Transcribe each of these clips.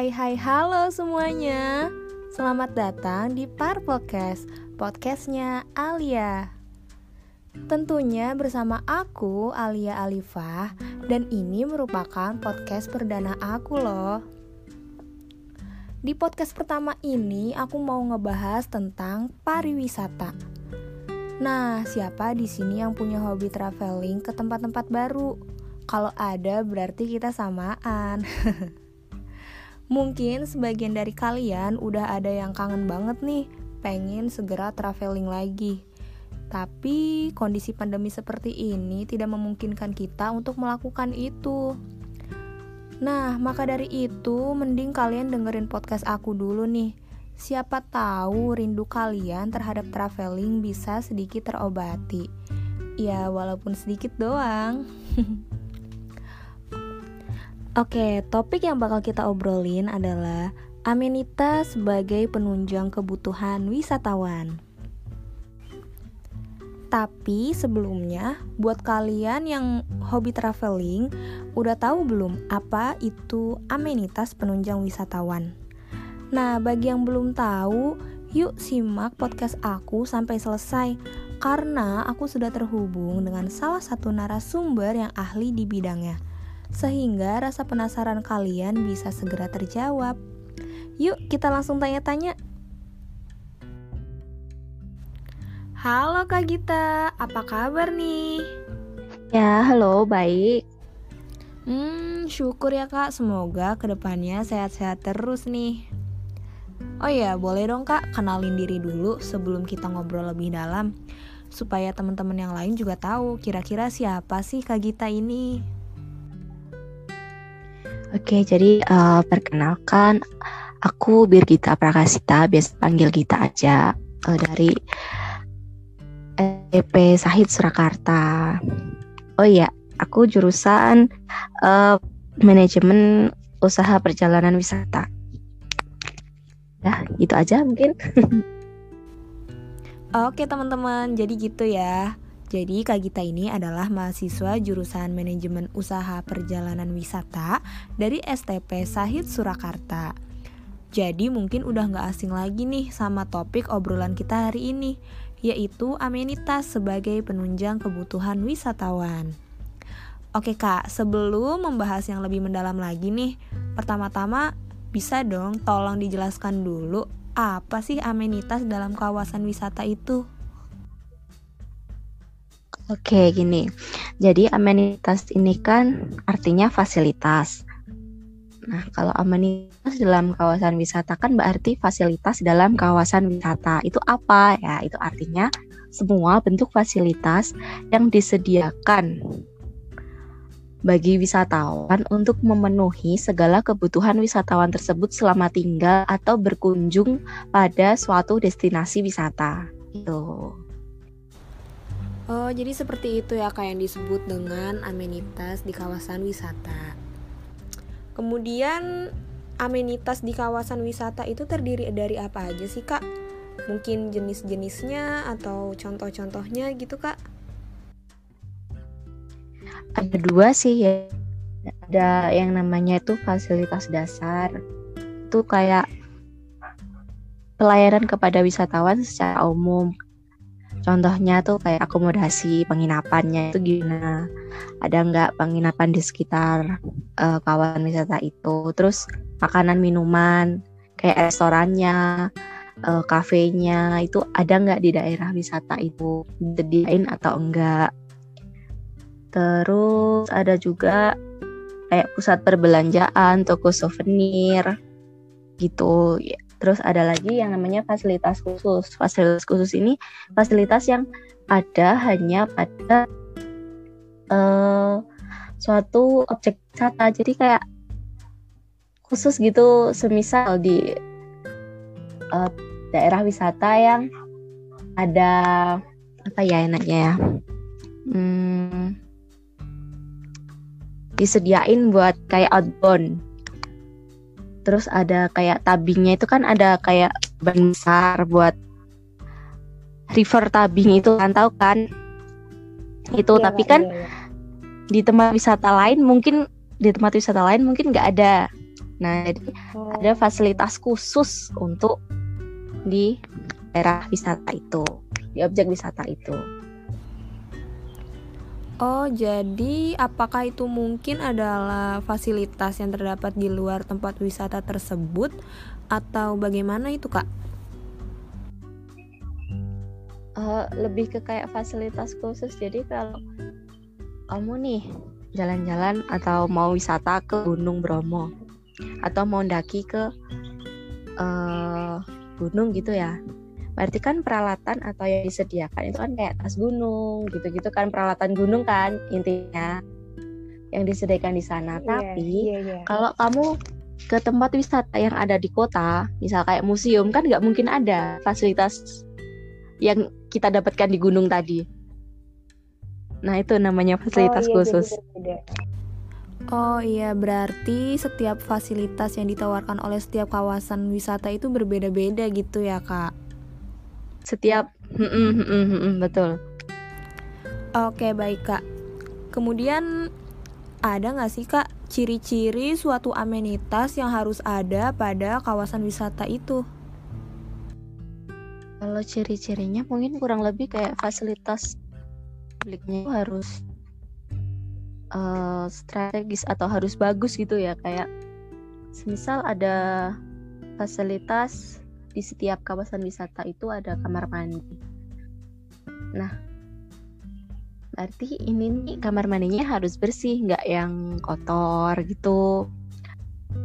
Hai hai halo semuanya. Selamat datang di Parpocast Podcastnya Alia. Tentunya bersama aku Alia Alifah Dan ini merupakan podcast perdana aku loh. Di podcast pertama ini aku mau ngebahas tentang pariwisata. Nah, siapa di sini yang punya hobi traveling ke tempat-tempat baru? Kalau ada berarti kita samaan Mungkin sebagian dari kalian udah ada yang kangen banget nih, pengen segera traveling lagi. Tapi kondisi pandemi seperti ini tidak memungkinkan kita untuk melakukan itu. Nah, maka dari itu mending kalian dengerin podcast aku dulu nih. Siapa tahu rindu kalian terhadap traveling bisa sedikit terobati. Ya, walaupun sedikit doang. Oke, topik yang bakal kita obrolin adalah amenitas sebagai penunjang kebutuhan wisatawan. Tapi sebelumnya, buat kalian yang hobi traveling, udah tahu belum apa itu amenitas penunjang wisatawan? Nah, bagi yang belum tahu, yuk simak podcast aku sampai selesai karena aku sudah terhubung dengan salah satu narasumber yang ahli di bidangnya sehingga rasa penasaran kalian bisa segera terjawab. Yuk, kita langsung tanya-tanya. Halo Kak Gita, apa kabar nih? Ya, halo, baik. Hmm, syukur ya Kak, semoga ke depannya sehat-sehat terus nih. Oh iya, boleh dong Kak, kenalin diri dulu sebelum kita ngobrol lebih dalam supaya teman-teman yang lain juga tahu kira-kira siapa sih Kak Gita ini. Oke, jadi uh, perkenalkan aku Birgita Prakasita, biasa panggil Gita aja uh, dari EP Sahid Surakarta. Oh iya, aku jurusan uh, manajemen usaha perjalanan wisata. Ya, itu aja mungkin. Oke teman-teman, jadi gitu ya. Jadi Kak Gita ini adalah mahasiswa jurusan manajemen usaha perjalanan wisata dari STP Sahid Surakarta. Jadi mungkin udah gak asing lagi nih sama topik obrolan kita hari ini, yaitu amenitas sebagai penunjang kebutuhan wisatawan. Oke kak, sebelum membahas yang lebih mendalam lagi nih, pertama-tama bisa dong tolong dijelaskan dulu apa sih amenitas dalam kawasan wisata itu? Oke, gini. Jadi amenitas ini kan artinya fasilitas. Nah, kalau amenitas dalam kawasan wisata kan berarti fasilitas dalam kawasan wisata. Itu apa? Ya, itu artinya semua bentuk fasilitas yang disediakan bagi wisatawan untuk memenuhi segala kebutuhan wisatawan tersebut selama tinggal atau berkunjung pada suatu destinasi wisata. Itu. Oh, jadi seperti itu ya kayak yang disebut dengan amenitas di kawasan wisata. Kemudian amenitas di kawasan wisata itu terdiri dari apa aja sih, Kak? Mungkin jenis-jenisnya atau contoh-contohnya gitu, Kak? Ada dua sih ya. Ada yang namanya itu fasilitas dasar. Itu kayak pelayanan kepada wisatawan secara umum Contohnya tuh kayak akomodasi penginapannya itu gimana? Ada nggak penginapan di sekitar uh, kawasan wisata itu? Terus makanan minuman kayak restorannya, uh, kafenya itu ada nggak di daerah wisata itu? Disediain atau enggak? Terus ada juga kayak pusat perbelanjaan, toko souvenir gitu. Terus ada lagi yang namanya fasilitas khusus. Fasilitas khusus ini fasilitas yang ada hanya pada uh, suatu objek wisata. Jadi kayak khusus gitu, semisal di uh, daerah wisata yang ada apa ya enaknya ya? Hmm, disediain buat kayak outbound terus ada kayak tabingnya itu kan ada kayak ban besar buat river tabing itu kan tahu kan itu iya, tapi kan iya, iya. di tempat wisata lain mungkin di tempat wisata lain mungkin nggak ada Nah, jadi ada fasilitas khusus untuk di daerah wisata itu, di objek wisata itu. Oh, jadi apakah itu mungkin adalah fasilitas yang terdapat di luar tempat wisata tersebut atau bagaimana itu, Kak? Uh, lebih ke kayak fasilitas khusus. Jadi kalau kamu nih jalan-jalan atau mau wisata ke Gunung Bromo atau mau daki ke uh, gunung gitu ya berarti kan peralatan atau yang disediakan itu kan kayak tas gunung gitu-gitu kan peralatan gunung kan intinya yang disediakan di sana. Yeah, Tapi yeah, yeah. kalau kamu ke tempat wisata yang ada di kota, misal kayak museum kan nggak mungkin ada fasilitas yang kita dapatkan di gunung tadi. Nah itu namanya fasilitas oh, iya, khusus. Oh iya, berarti setiap fasilitas yang ditawarkan oleh setiap kawasan wisata itu berbeda-beda gitu ya, Kak? Setiap hmm, hmm, hmm, betul. Oke baik kak. Kemudian ada nggak sih kak ciri-ciri suatu amenitas yang harus ada pada kawasan wisata itu? Kalau ciri-cirinya mungkin kurang lebih kayak fasilitas publiknya harus uh, strategis atau harus bagus gitu ya kayak semisal ada fasilitas di setiap kawasan wisata itu ada kamar mandi. Nah, berarti ini nih kamar mandinya harus bersih, nggak yang kotor gitu.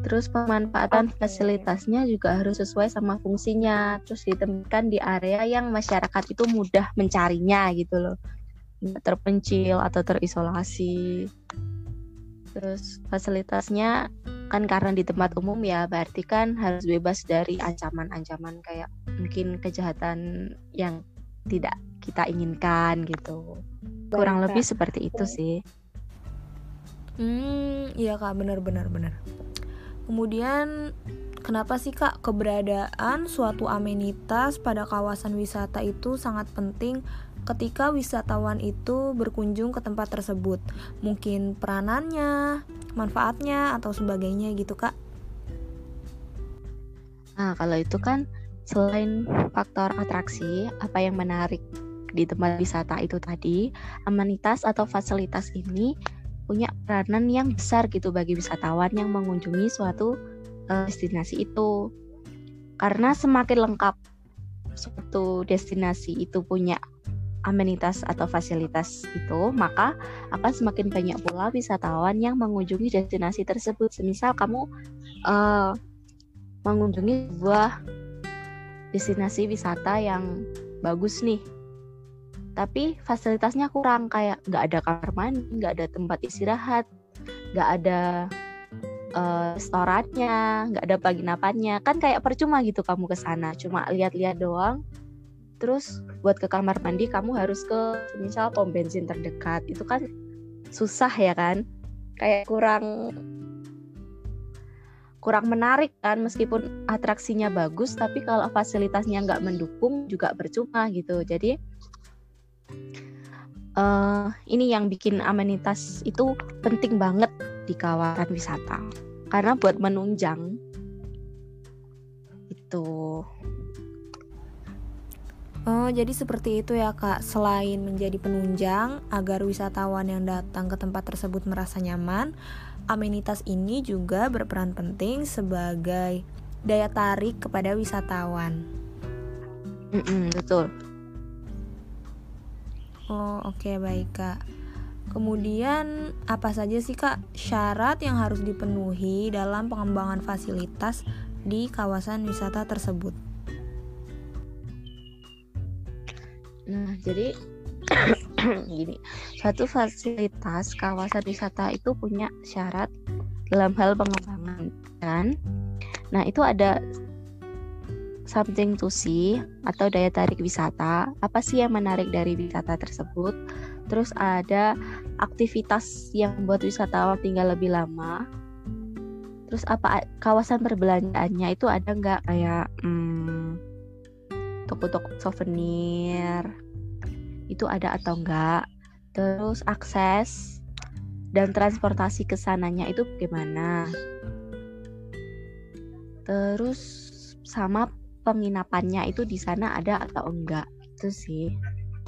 Terus pemanfaatan okay. fasilitasnya juga harus sesuai sama fungsinya. Terus ditempatkan di area yang masyarakat itu mudah mencarinya gitu loh. Nggak terpencil atau terisolasi. Terus fasilitasnya kan karena di tempat umum ya berarti kan harus bebas dari ancaman-ancaman kayak mungkin kejahatan yang tidak kita inginkan gitu kurang Baik, lebih kak. seperti itu sih hmm iya kak benar benar benar kemudian kenapa sih kak keberadaan suatu amenitas pada kawasan wisata itu sangat penting ketika wisatawan itu berkunjung ke tempat tersebut. Mungkin peranannya, manfaatnya atau sebagainya gitu, Kak. Nah, kalau itu kan selain faktor atraksi, apa yang menarik di tempat wisata itu tadi, amenitas atau fasilitas ini punya peranan yang besar gitu bagi wisatawan yang mengunjungi suatu uh, destinasi itu. Karena semakin lengkap suatu destinasi itu punya amenitas atau fasilitas itu, maka akan semakin banyak pula wisatawan yang mengunjungi destinasi tersebut. Semisal kamu uh, mengunjungi sebuah destinasi wisata yang bagus nih, tapi fasilitasnya kurang kayak nggak ada kamar mandi, nggak ada tempat istirahat, nggak ada uh, restorannya, nggak ada penginapannya, kan kayak percuma gitu kamu ke sana, cuma lihat-lihat doang terus buat ke kamar mandi kamu harus ke misal pom bensin terdekat. Itu kan susah ya kan? Kayak kurang kurang menarik kan? Meskipun atraksinya bagus tapi kalau fasilitasnya nggak mendukung juga percuma gitu. Jadi uh, ini yang bikin amenitas itu penting banget di kawasan wisata. Karena buat menunjang itu Oh, jadi seperti itu ya, Kak. Selain menjadi penunjang agar wisatawan yang datang ke tempat tersebut merasa nyaman, amenitas ini juga berperan penting sebagai daya tarik kepada wisatawan. Mm-mm, betul. Oh, oke okay, baik, Kak. Kemudian apa saja sih Kak syarat yang harus dipenuhi dalam pengembangan fasilitas di kawasan wisata tersebut? Nah, jadi gini, suatu fasilitas kawasan wisata itu punya syarat dalam hal pengembangan kan. Nah, itu ada something to see atau daya tarik wisata. Apa sih yang menarik dari wisata tersebut? Terus ada aktivitas yang membuat wisatawan tinggal lebih lama. Terus apa kawasan perbelanjaannya itu ada nggak kayak hmm, toko-toko souvenir. Itu ada atau enggak? Terus akses dan transportasi ke sananya itu bagaimana? Terus sama penginapannya itu di sana ada atau enggak? Itu sih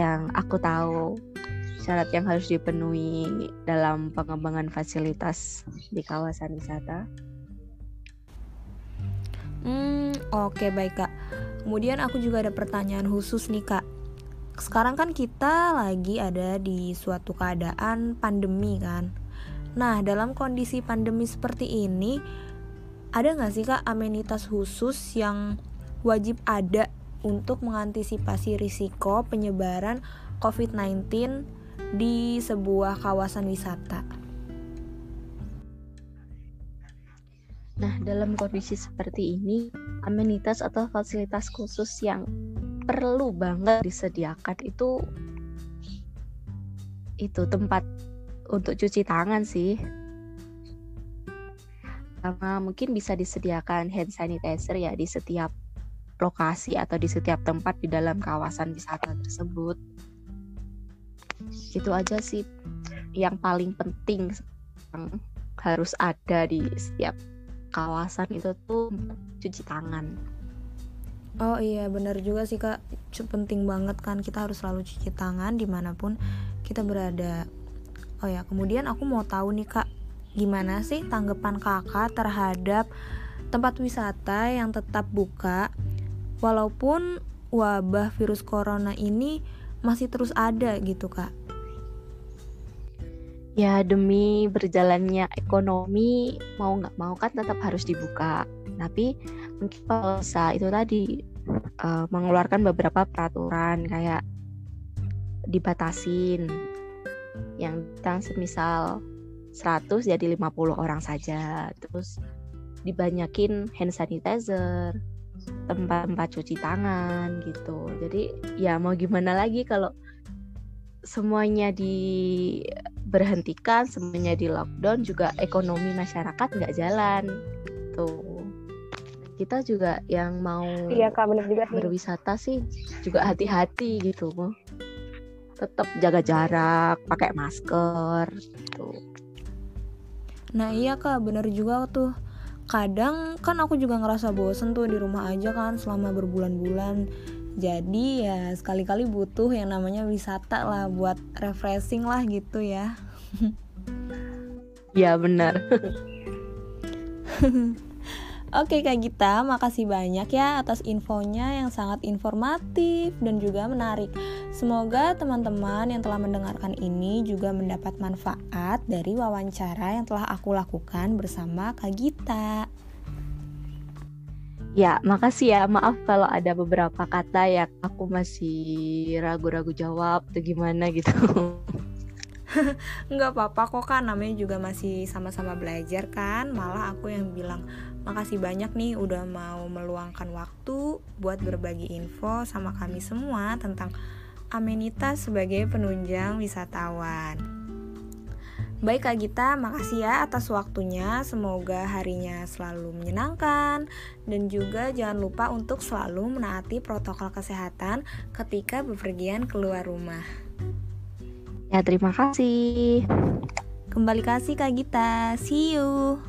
yang aku tahu. Syarat yang harus dipenuhi dalam pengembangan fasilitas di kawasan wisata. Hmm, oke okay, baik kak. Kemudian aku juga ada pertanyaan khusus nih kak. Sekarang kan kita lagi ada di suatu keadaan pandemi kan. Nah dalam kondisi pandemi seperti ini, ada nggak sih kak amenitas khusus yang wajib ada untuk mengantisipasi risiko penyebaran COVID-19 di sebuah kawasan wisata. Nah, dalam kondisi seperti ini, amenitas atau fasilitas khusus yang perlu banget disediakan itu itu tempat untuk cuci tangan sih. Karena mungkin bisa disediakan hand sanitizer ya di setiap lokasi atau di setiap tempat di dalam kawasan wisata tersebut. Itu aja sih yang paling penting yang harus ada di setiap kawasan itu tuh cuci tangan. Oh iya benar juga sih kak penting banget kan kita harus selalu cuci tangan di mana pun kita berada. Oh ya kemudian aku mau tahu nih kak gimana sih tanggapan kakak terhadap tempat wisata yang tetap buka walaupun wabah virus corona ini masih terus ada gitu kak ya demi berjalannya ekonomi mau nggak mau kan tetap harus dibuka. Tapi mungkin saya itu tadi uh, mengeluarkan beberapa peraturan kayak dibatasin yang tentang semisal 100 jadi 50 orang saja. Terus dibanyakin hand sanitizer tempat-tempat cuci tangan gitu. Jadi ya mau gimana lagi kalau semuanya diberhentikan semuanya di lockdown juga ekonomi masyarakat nggak jalan tuh kita juga yang mau iya, Kak, bener juga sih. berwisata sih juga hati-hati gitu. Tetap jaga jarak pakai masker gitu. Nah iya kak bener juga tuh. Kadang kan aku juga ngerasa bosen tuh di rumah aja kan selama berbulan-bulan jadi ya sekali-kali butuh yang namanya wisata lah buat refreshing lah gitu ya ya benar Oke Kak Gita, makasih banyak ya atas infonya yang sangat informatif dan juga menarik. Semoga teman-teman yang telah mendengarkan ini juga mendapat manfaat dari wawancara yang telah aku lakukan bersama Kak Gita. Ya, makasih ya. Maaf kalau ada beberapa kata yang aku masih ragu-ragu jawab atau gimana gitu. nggak apa-apa kok kan namanya juga masih sama-sama belajar kan malah aku yang bilang makasih banyak nih udah mau meluangkan waktu buat berbagi info sama kami semua tentang amenitas sebagai penunjang wisatawan Baik Kak Gita, makasih ya atas waktunya. Semoga harinya selalu menyenangkan dan juga jangan lupa untuk selalu menaati protokol kesehatan ketika bepergian keluar rumah. Ya, terima kasih. Kembali kasih Kak Gita. See you.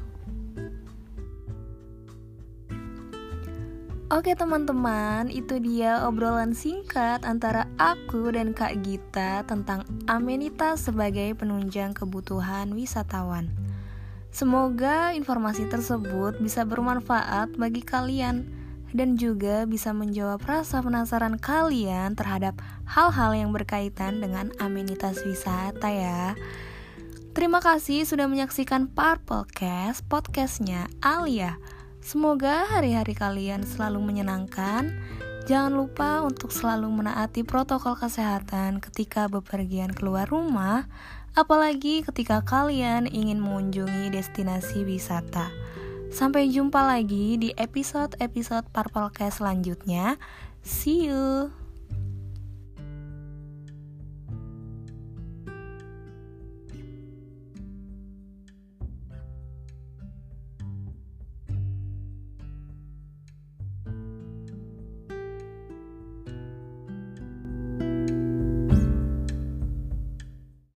Oke teman-teman, itu dia obrolan singkat antara aku dan Kak Gita tentang amenitas sebagai penunjang kebutuhan wisatawan. Semoga informasi tersebut bisa bermanfaat bagi kalian dan juga bisa menjawab rasa penasaran kalian terhadap hal-hal yang berkaitan dengan amenitas wisata ya. Terima kasih sudah menyaksikan Purplecast podcastnya Alia. Semoga hari-hari kalian selalu menyenangkan. Jangan lupa untuk selalu menaati protokol kesehatan ketika bepergian keluar rumah, apalagi ketika kalian ingin mengunjungi destinasi wisata. Sampai jumpa lagi di episode-episode Purplecast selanjutnya. See you.